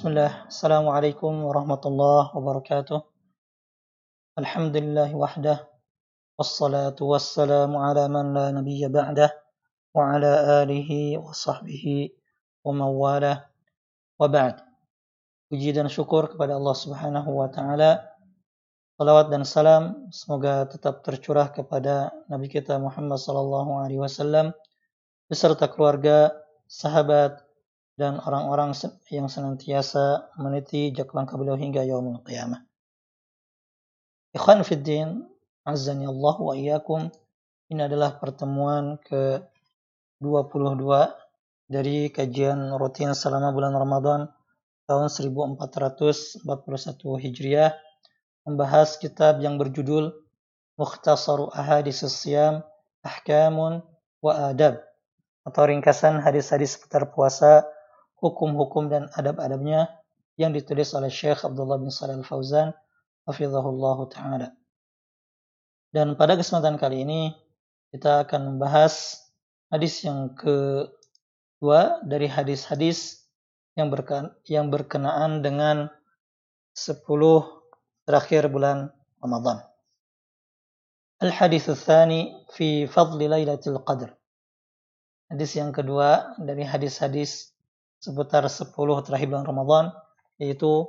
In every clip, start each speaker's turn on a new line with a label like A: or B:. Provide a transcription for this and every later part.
A: بسم الله. السلام عليكم ورحمة الله وبركاته. الحمد لله وحده والصلاة والسلام على من لا نبي بعده وعلى آله وصحبه ومن وبعد وجيدا شكر kepada الله سبحانه وتعالى Salawat dan salam semoga tetap tercurah kepada Nabi kita Muhammad sallallahu alaihi wasallam beserta keluarga, sahabat, dan orang-orang yang senantiasa meniti jejak langkah beliau hingga yaumul qiyamah. Ikhwan fiddin, azani Allah wa iyyakum. Ini adalah pertemuan ke 22 dari kajian rutin selama bulan Ramadan tahun 1441 Hijriah membahas kitab yang berjudul Mukhtasaru Ahadis Siyam Ahkamun wa Adab atau ringkasan hadis-hadis seputar puasa, hukum-hukum dan adab-adabnya yang ditulis oleh Syekh Abdullah bin Salih Al-Fauzan hafizahullah taala. Dan pada kesempatan kali ini kita akan membahas hadis yang kedua dari hadis-hadis yang, berkenaan, yang berkenaan dengan 10 terakhir bulan Ramadan. Al-hadis tsani fi fadli Lailatul Qadar. Hadis yang kedua dari hadis-hadis seputar 10 terakhir bulan Ramadan yaitu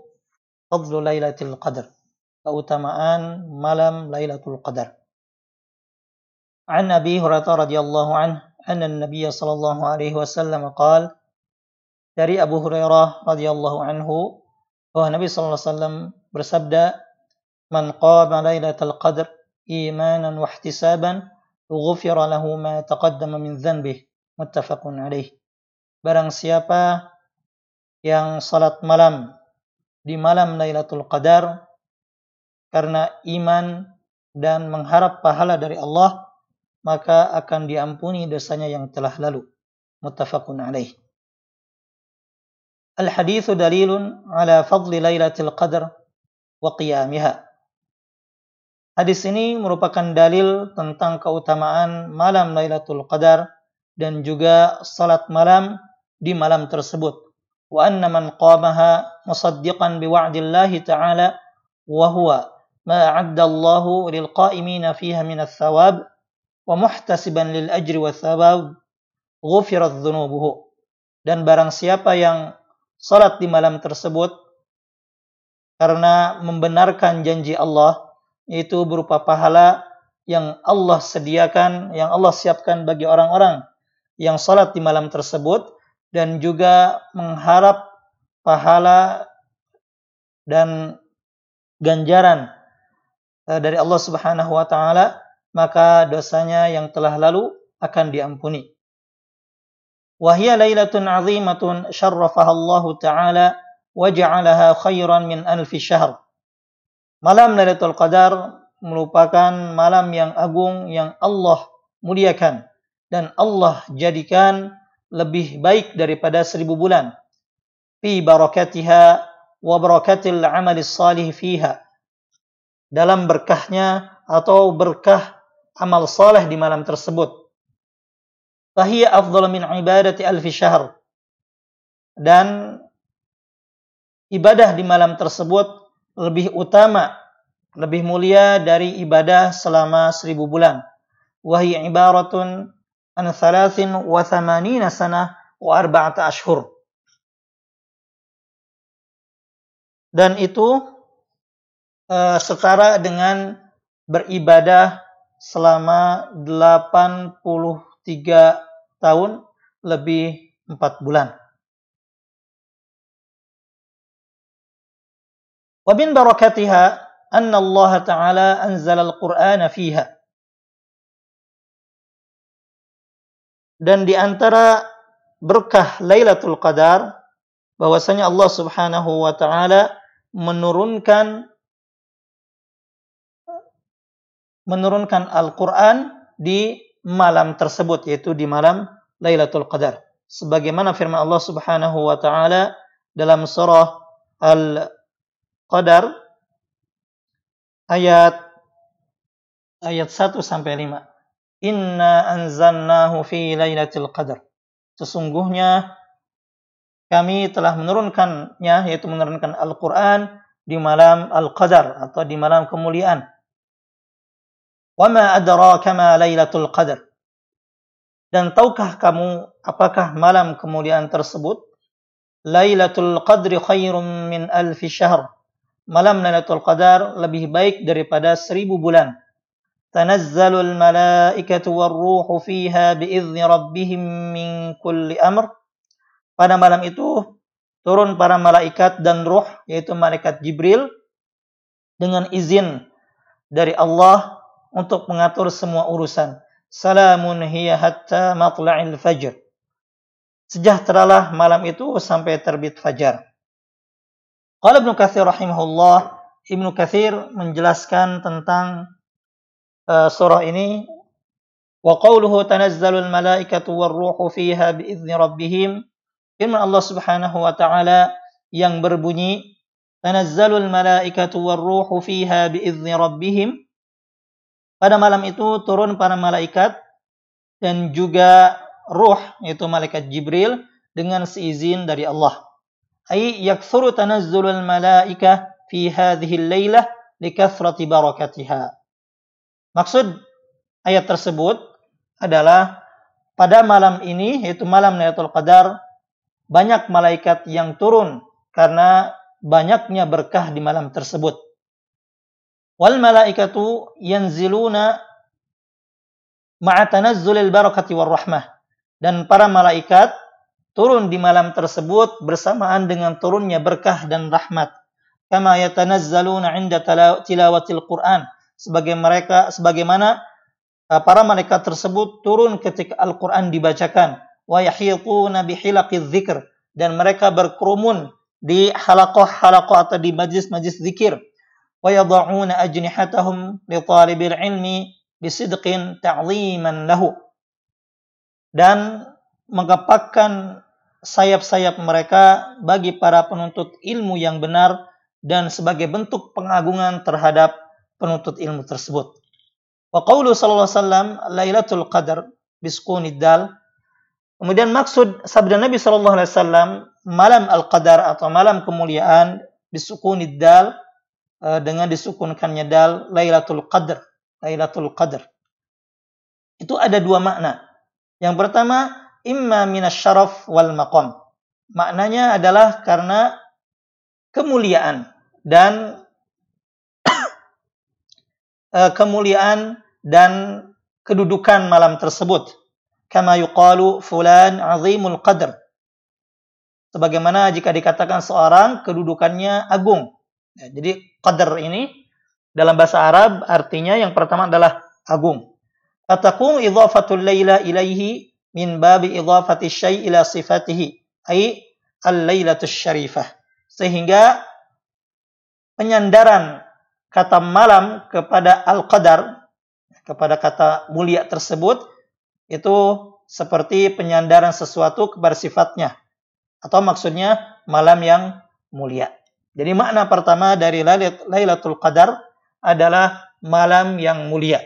A: Fadlu Lailatul Qadar keutamaan malam Lailatul Qadar An Abi Hurairah radhiyallahu anhu anna Nabi sallallahu alaihi wasallam qaal dari Abu Hurairah radhiyallahu anhu bahwa Nabi sallallahu alaihi wasallam bersabda man qama Lailatul Qadar imanan wa ihtisaban غفر له ما تقدم من ذنبه متفق عليه Barang siapa yang salat malam di malam Lailatul Qadar karena iman dan mengharap pahala dari Allah, maka akan diampuni dosanya yang telah lalu. Muttafaqun alaih. Al-hadithu dalilun ala fadli Lailatul Qadar wa qiyamiha. Hadis ini merupakan dalil tentang keutamaan malam Lailatul Qadar dan juga salat malam di malam tersebut. Wa anna man qamaha musaddiqan bi wa'dillahi ta'ala wa huwa ma Allahu lil qa'imina fiha min ats-thawab wa muhtasiban. Dan barang siapa yang salat di malam tersebut karena membenarkan janji Allah yaitu berupa pahala yang Allah sediakan, yang Allah siapkan bagi orang-orang yang salat di malam tersebut dan juga mengharap pahala dan ganjaran eh, dari Allah Subhanahu wa taala, maka dosanya yang telah lalu akan diampuni. Wahia lailatun azimatun syarrafaha Allah taala wa khairan min alfi syahr. Malam Lailatul Qadar merupakan malam yang agung yang Allah muliakan dan Allah jadikan lebih baik daripada seribu bulan. Fi barakatiha wa barakatil amali salih fiha. Dalam berkahnya atau berkah amal saleh di malam tersebut fahiya afdal min ibadati alfi syahr. Dan ibadah di malam tersebut lebih utama, lebih mulia dari ibadah selama seribu bulan. Wahai ibaratun an thalathin wa thamanina sanah wa arba'ata ashhur. Dan itu uh, setara dengan beribadah selama 83 tiga tahun lebih empat bulan. Wa min barakatiha anna Allah Ta'ala anzala al-Qur'ana fiha. Dan di antara berkah Lailatul Qadar bahwasanya Allah Subhanahu wa taala menurunkan menurunkan Al-Qur'an di malam tersebut yaitu di malam Lailatul Qadar. Sebagaimana firman Allah Subhanahu wa taala dalam surah Al-Qadar ayat ayat 1 sampai 5. Inna anzalnahu fi Lailatul Qadar. Sesungguhnya kami telah menurunkannya yaitu menurunkan Al-Qur'an di malam Al-Qadar atau di malam kemuliaan. Wa ma adraka ma Lailatul Qadar. Dan tahukah kamu apakah malam kemuliaan tersebut? Lailatul Qadri khairum min alfi syahr. Malam Lailatul Qadar lebih baik daripada seribu bulan. Tanazzalul malaikatu warruhu fiha biizni rabbihim min kulli amr pada malam itu turun para malaikat dan ruh yaitu malaikat Jibril dengan izin dari Allah untuk mengatur semua urusan. Salamun hiya hatta matla'il fajr. Sejahteralah malam itu sampai terbit fajar. Qala Ibnu Katsir rahimahullah, Ibnu Katsir menjelaskan tentang uh, surah ini wa qawluhu tanazzalul malaikatu war ruhu fiha bi idzni rabbihim firman Allah Subhanahu wa taala yang berbunyi tanazzalul malaikatu warruhu fiha biizni rabbihim pada malam itu turun para malaikat dan juga ruh yaitu malaikat Jibril dengan seizin dari Allah. Ay yakthuru tanazzulul malaika fi hadhihi al-lailah likathrati barakatiha. Maksud ayat tersebut adalah pada malam ini yaitu malam Lailatul Qadar banyak malaikat yang turun karena banyaknya berkah di malam tersebut. Wal malaikatu yanziluna ma'a tanazzulil barakati war rahmah. Dan para malaikat turun di malam tersebut bersamaan dengan turunnya berkah dan rahmat. Kama yatanazzaluna 'inda tilawatil Qur'an. Sebagai mereka sebagaimana uh, para malaikat tersebut turun ketika Al-Qur'an dibacakan. Wa yahituna bihilaqiz dan mereka berkerumun di halaqah-halaqah atau di majlis-majlis zikir wa yad'una ajnihatahum li talibil ilmi bisidqin ta'ziman lahu. Dan mengepakkan sayap-sayap mereka bagi para penuntut ilmu yang benar dan sebagai bentuk pengagungan terhadap penuntut ilmu tersebut. Wa qawlu sallallahu alaihi wasallam Lailatul Qadar bisqunid dal Kemudian maksud sabda Nabi Shallallahu Alaihi Wasallam malam al-qadar atau malam kemuliaan disukuni dal eh, dengan disukunkannya dal Lailatul Qadar. Lailatul Qadar. Itu ada dua makna. Yang pertama, imma minasyaraf wal maqam. Maknanya adalah karena kemuliaan dan eh, kemuliaan dan kedudukan malam tersebut kama yuqalu fulan azimul qadr. Sebagaimana jika dikatakan seorang kedudukannya agung. Ya, jadi qadr ini dalam bahasa Arab artinya yang pertama adalah agung. Fatakun idhafatul laila ilaihi min babi idhafati syai ila sifatihi. Ay al-lailatus syarifah. Sehingga penyandaran kata malam kepada al-qadar kepada kata mulia tersebut itu seperti penyandaran sesuatu kepada sifatnya. Atau maksudnya malam yang mulia. Jadi makna pertama dari Lailatul Qadar adalah malam yang mulia.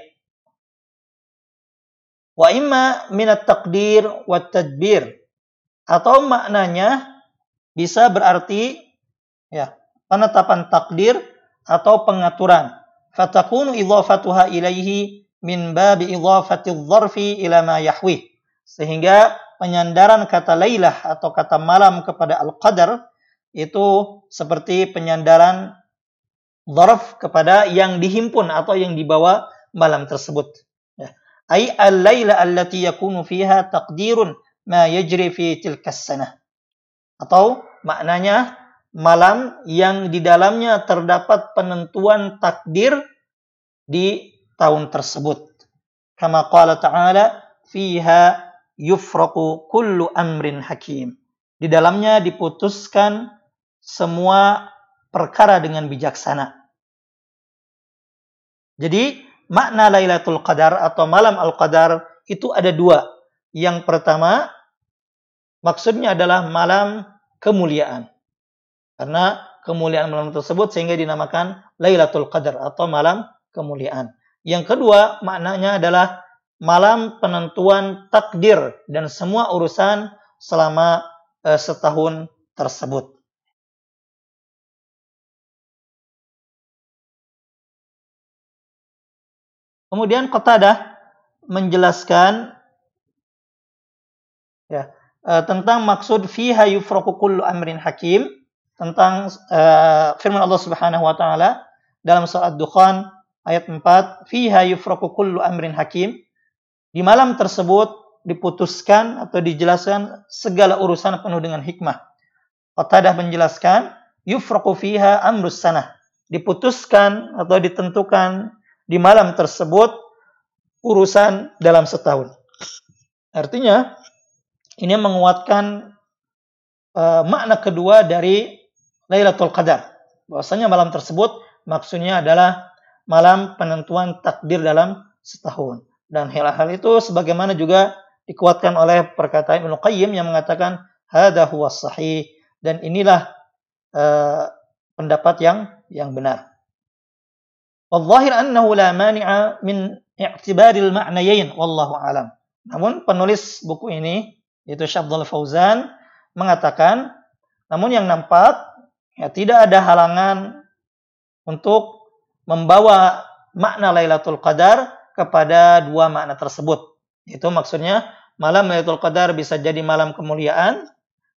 A: Wa imma minat takdir wa tadbir. Atau maknanya bisa berarti ya penetapan takdir atau pengaturan. Fatakunu idhafatuha ilaihi min babi idhafati dzarfi ila ma yahwi. Sehingga penyandaran kata lailah atau kata malam kepada al-qadar itu seperti penyandaran dzarf kepada yang dihimpun atau yang dibawa malam tersebut. Ya. Ai al-laila allati yakunu fiha taqdirun ma yajri fi tilka sanah. Atau maknanya malam yang di dalamnya terdapat penentuan takdir di tahun tersebut. Kama qala ta'ala fiha yufraqu kullu amrin hakim. Di dalamnya diputuskan semua perkara dengan bijaksana. Jadi makna Lailatul Qadar atau malam Al-Qadar itu ada dua. Yang pertama maksudnya adalah malam kemuliaan. Karena kemuliaan malam tersebut sehingga dinamakan Lailatul Qadar atau malam kemuliaan. Yang kedua, maknanya adalah malam penentuan takdir dan semua urusan selama uh, setahun tersebut. Kemudian Qatadah menjelaskan ya, uh, tentang maksud fiha yufraqu kullu amrin hakim tentang uh, firman Allah Subhanahu wa taala dalam surat Dukhan ayat 4 fiha yufraqu kullu amrin hakim di malam tersebut diputuskan atau dijelaskan segala urusan penuh dengan hikmah. Qatadah menjelaskan yufraqu fiha amrus sanah diputuskan atau ditentukan di malam tersebut urusan dalam setahun. Artinya ini menguatkan uh, makna kedua dari Lailatul Qadar. Bahwasanya malam tersebut maksudnya adalah malam penentuan takdir dalam setahun. Dan hal-hal itu sebagaimana juga dikuatkan oleh perkataan Ibnu Qayyim yang mengatakan hada huwa sahih dan inilah uh, pendapat yang yang benar. Wadzahir annahu la mani'a min i'tibaril ma'nayain wallahu alam. Namun penulis buku ini yaitu Syabdul Fauzan mengatakan namun yang nampak ya, tidak ada halangan untuk membawa makna Lailatul Qadar kepada dua makna tersebut. Itu maksudnya malam Lailatul Qadar bisa jadi malam kemuliaan,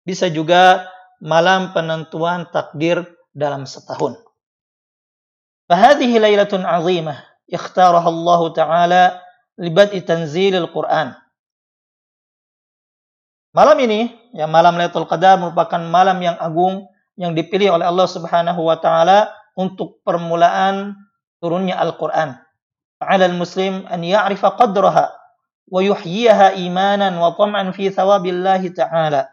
A: bisa juga malam penentuan takdir dalam setahun. Fahadihi lailatun azimah ikhtaraha Allah Ta'ala libad'i tanzilil Qur'an. Malam ini, ya malam Lailatul Qadar merupakan malam yang agung yang dipilih oleh Allah Subhanahu wa taala untuk permulaan turunnya Al-Qur'an. Fa'ala al-muslim an ya'rifa qadraha wa yuhyiha imanan wa tam'an fi thawabillahi ta'ala.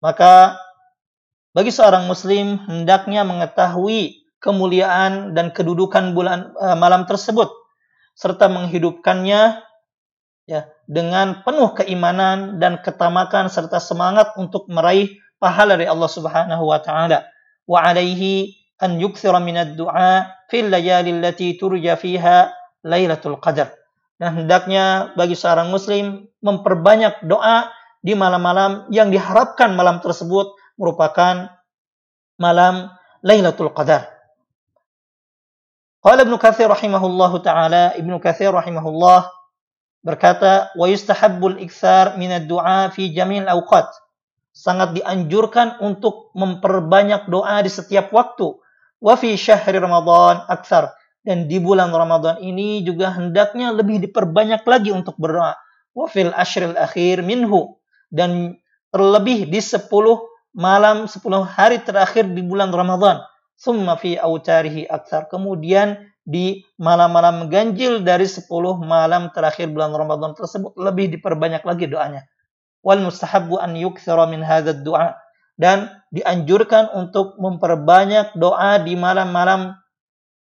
A: Maka bagi seorang muslim hendaknya mengetahui kemuliaan dan kedudukan bulan uh, malam tersebut serta menghidupkannya ya dengan penuh keimanan dan ketamakan serta semangat untuk meraih pahala dari Allah Subhanahu wa taala wa alaihi an yukthira min ad-du'a fil layali allati turja fiha lailatul qadar dan hendaknya bagi seorang muslim memperbanyak doa di malam-malam yang diharapkan malam tersebut merupakan malam Lailatul Qadar. Qala Ibnu Katsir rahimahullahu taala, Ibnu Katsir rahimahullah berkata, "Wa yustahabbul iktsar min ad-du'a fi jamil awqat." Sangat dianjurkan untuk memperbanyak doa di setiap waktu. Wa fi syahri Ramadan aktsar dan di bulan Ramadan ini juga hendaknya lebih diperbanyak lagi untuk berdoa. Wa fil ashril akhir minhu dan terlebih di 10 malam 10 hari terakhir di bulan Ramadan summa fi autarihi aktsar. Kemudian di malam-malam ganjil dari 10 malam terakhir bulan Ramadan tersebut lebih diperbanyak lagi doanya. Wal mustahabbu an yukthira min hadzal du'a dan dianjurkan untuk memperbanyak doa di malam-malam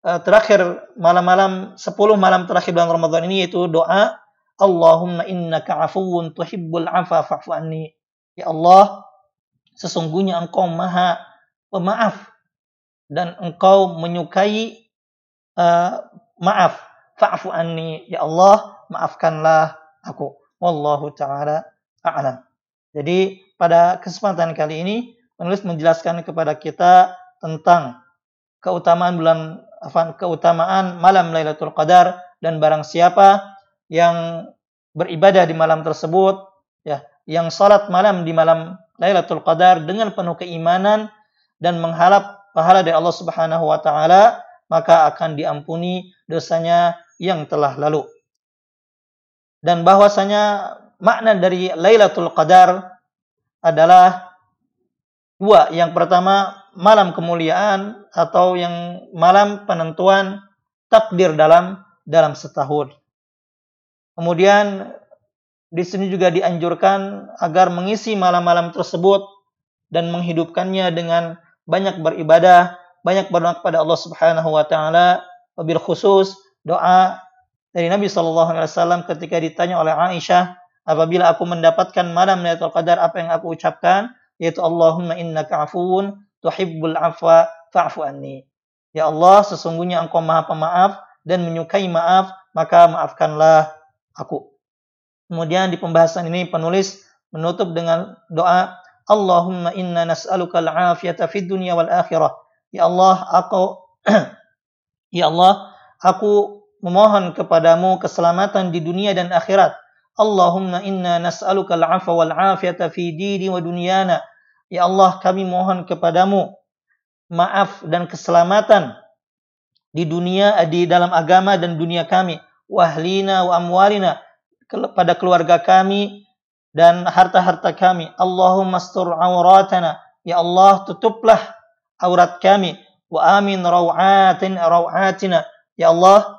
A: uh, terakhir malam-malam 10 malam terakhir bulan Ramadan ini yaitu doa Allahumma innaka afuwun tuhibbul afa fa'fu anni. Ya Allah, sesungguhnya Engkau Maha Pemaaf dan engkau menyukai uh, maaf fa'fu anni. Ya Allah maafkanlah aku. Wallahu taala a'lam jadi pada kesempatan kali ini penulis menjelaskan kepada kita tentang keutamaan bulan keutamaan malam Lailatul Qadar dan barang siapa yang beribadah di malam tersebut ya yang salat malam di malam Lailatul Qadar dengan penuh keimanan dan mengharap pahala dari Allah Subhanahu wa taala, maka akan diampuni dosanya yang telah lalu. Dan bahwasanya makna dari Lailatul Qadar adalah dua. Yang pertama, malam kemuliaan atau yang malam penentuan takdir dalam dalam setahun. Kemudian di sini juga dianjurkan agar mengisi malam-malam tersebut dan menghidupkannya dengan banyak beribadah, banyak berdoa kepada Allah Subhanahu wa taala, wabil khusus doa dari Nabi sallallahu alaihi wasallam ketika ditanya oleh Aisyah, apabila aku mendapatkan malam Lailatul Qadar apa yang aku ucapkan? Yaitu Allahumma innaka afuwun tuhibbul afwa fa'fu anni. Ya Allah, sesungguhnya Engkau Maha Pemaaf dan menyukai maaf, maka maafkanlah aku. Kemudian di pembahasan ini penulis menutup dengan doa Allahumma inna nas'aluka al-afiyata fid dunya wal akhirah. Ya Allah, aku Ya Allah, aku memohon kepadamu keselamatan di dunia dan akhirat. Allahumma inna nas'aluka al-'afwa wal 'afiyata fi dini wa dunyana. Ya Allah, kami mohon kepadamu maaf dan keselamatan di dunia di dalam agama dan dunia kami. Wahlina wa amwalina pada keluarga kami dan harta-harta kami. Allahumma astur auratana. Ya Allah, tutuplah aurat kami. Wa amin rawatin rawatina. Ya Allah,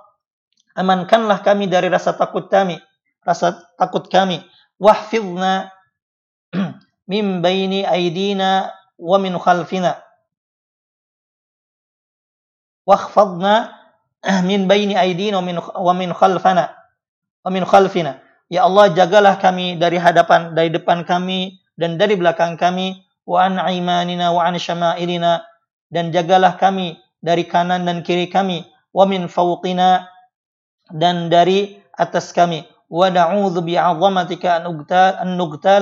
A: amankanlah kami dari rasa takut kami. Rasa takut kami. Wahfidna min baini aidina wa min khalfina. Wahfadna min baini aidina wa min, khalfana. Wa min khalfina. Ya Allah jagalah kami dari hadapan, dari depan kami dan dari belakang kami. Wa an imanina wa an syama'ilina dan jagalah kami dari kanan dan kiri kami. Wa min fawqina dan dari atas kami. Wa na'udzu bi'azamatika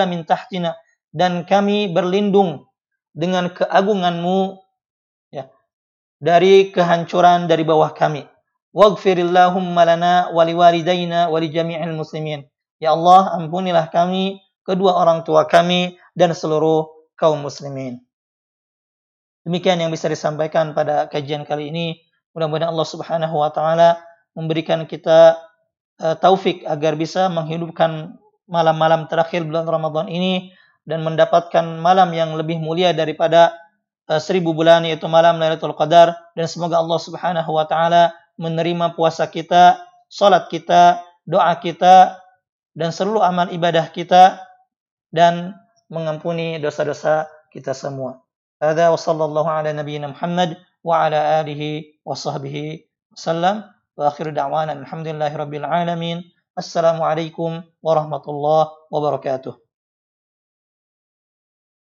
A: min tahtina dan kami berlindung dengan keagunganmu ya dari kehancuran dari bawah kami. Waghfirillahumma lana wa muslimin. Ya Allah, ampunilah kami, kedua orang tua kami, dan seluruh kaum muslimin. Demikian yang bisa disampaikan pada kajian kali ini. Mudah-mudahan Allah Subhanahu wa taala memberikan kita uh, taufik agar bisa menghidupkan malam-malam terakhir bulan Ramadan ini dan mendapatkan malam yang lebih mulia daripada uh, seribu bulan yaitu malam Lailatul Qadar dan semoga Allah Subhanahu wa taala menerima puasa kita, salat kita, doa kita dan seluruh amal ibadah kita dan mengampuni dosa-dosa kita semua. Hadza wa sallallahu ala nabiyyina Muhammad wa ala alihi wa sahbihi wasallam wa akhiru da'wana alhamdulillahi rabbil alamin. Assalamualaikum warahmatullahi wabarakatuh.